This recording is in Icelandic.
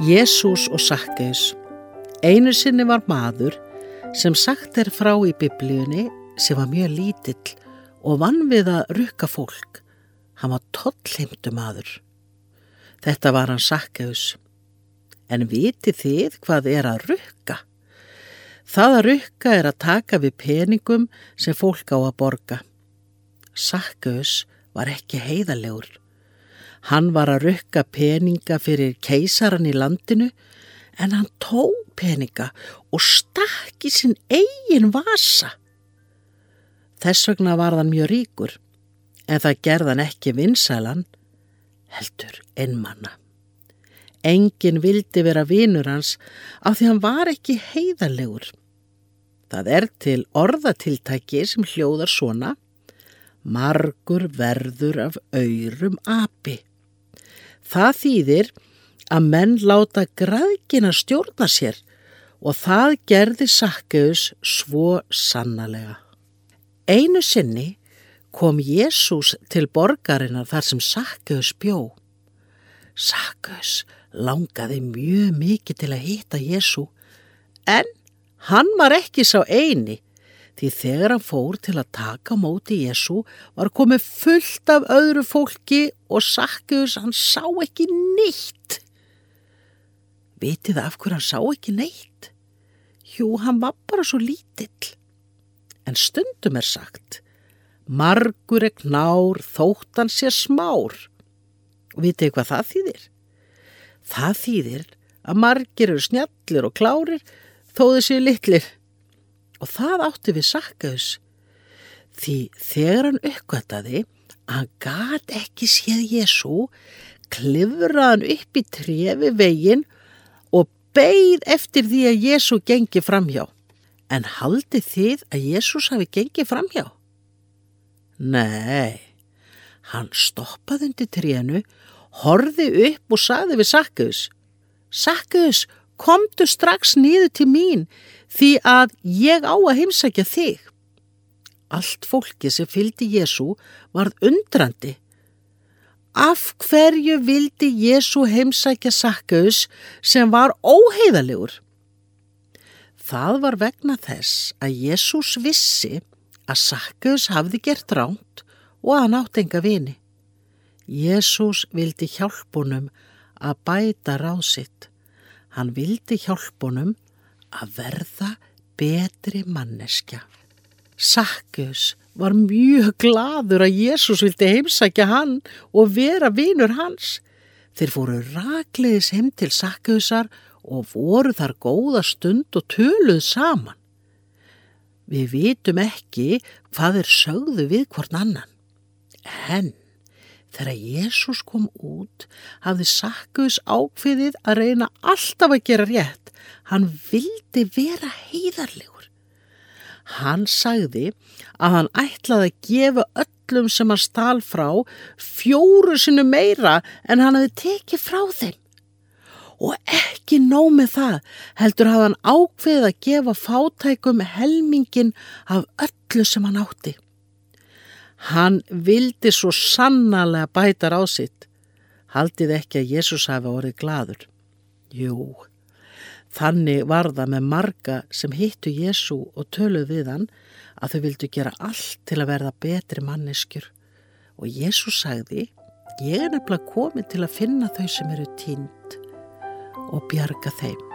Jésús og Sakkeus Einu sinni var maður sem sagt er frá í biblíunni sem var mjög lítill og vann við að rukka fólk. Hann var tollheimtu maður. Þetta var hann Sakkeus. En viti þið hvað er að rukka? Það að rukka er að taka við peningum sem fólk á að borga. Sakkeus var ekki heiðalegur. Hann var að rukka peninga fyrir keisaran í landinu en hann tó peninga og stakki sinn eigin vasa. Þess vegna var hann mjög ríkur en það gerðan ekki vinsælan heldur ennmanna. Engin vildi vera vinur hans af því hann var ekki heiðalegur. Það er til orðatiltæki sem hljóðar svona Margur verður af öyrum api. Það þýðir að menn láta græðkina stjórna sér og það gerði Sakkeus svo sannalega. Einu sinni kom Jésús til borgarinnar þar sem Sakkeus bjó. Sakkeus langaði mjög mikið til að hitta Jésú en hann var ekki sá eini Því þegar hann fór til að taka móti Jésu var komið fullt af öðru fólki og Sakkeus hann sá ekki neitt. Vitið af hver hann sá ekki neitt? Jú, hann var bara svo lítill. En stundum er sagt, margur er knár þóttan sér smár. Og vitið hvað það þýðir? Það þýðir að margir eru snjallir og klárir þó þessi litlir og það átti við Sakkaus því þegar hann uppgöttaði að hann gat ekki séð Jésu klifraði hann upp í trefi veginn og beigð eftir því að Jésu gengi framhjá. En haldi þið að Jésús hafi gengið framhjá? Nei, hann stoppaði undir trénu, horði upp og saði við Sakkaus Sakkaus, komdu strax nýðu til mín því að ég á að heimsækja þig. Allt fólki sem fylgdi Jésu varð undrandi. Af hverju vildi Jésu heimsækja Sakkaus sem var óheiðalegur? Það var vegna þess að Jésús vissi að Sakkaus hafði gert ránt og að hann átt enga vini. Jésús vildi hjálpunum að bæta ráð sitt. Hann vildi hjálpunum að verða betri manneskja. Sakkus var mjög gladur að Jésús vildi heimsækja hann og vera vinur hans. Þeir fóru rakleðis heim til Sakkusar og voru þar góða stund og töluð saman. Við vitum ekki hvað er sögðu við hvort annan. En þegar Jésús kom út hafði Sakkus ákveðið að reyna alltaf að gera rétt Hann vildi vera heiðarlegur. Hann sagði að hann ætlaði að gefa öllum sem hann stál frá fjóru sinu meira en hann hefði tekið frá þeim. Og ekki nóg með það heldur hafði hann ákveðið að gefa fátækum helmingin af öllu sem hann átti. Hann vildi svo sannarlega bæta á sitt. Haldið ekki að Jésús hafi orðið gladur. Jú, Þannig var það með marga sem hittu Jésu og töluð við hann að þau vildu gera allt til að verða betri manneskjur. Og Jésu sagði, ég er nefnilega komið til að finna þau sem eru tínt og bjarga þeim.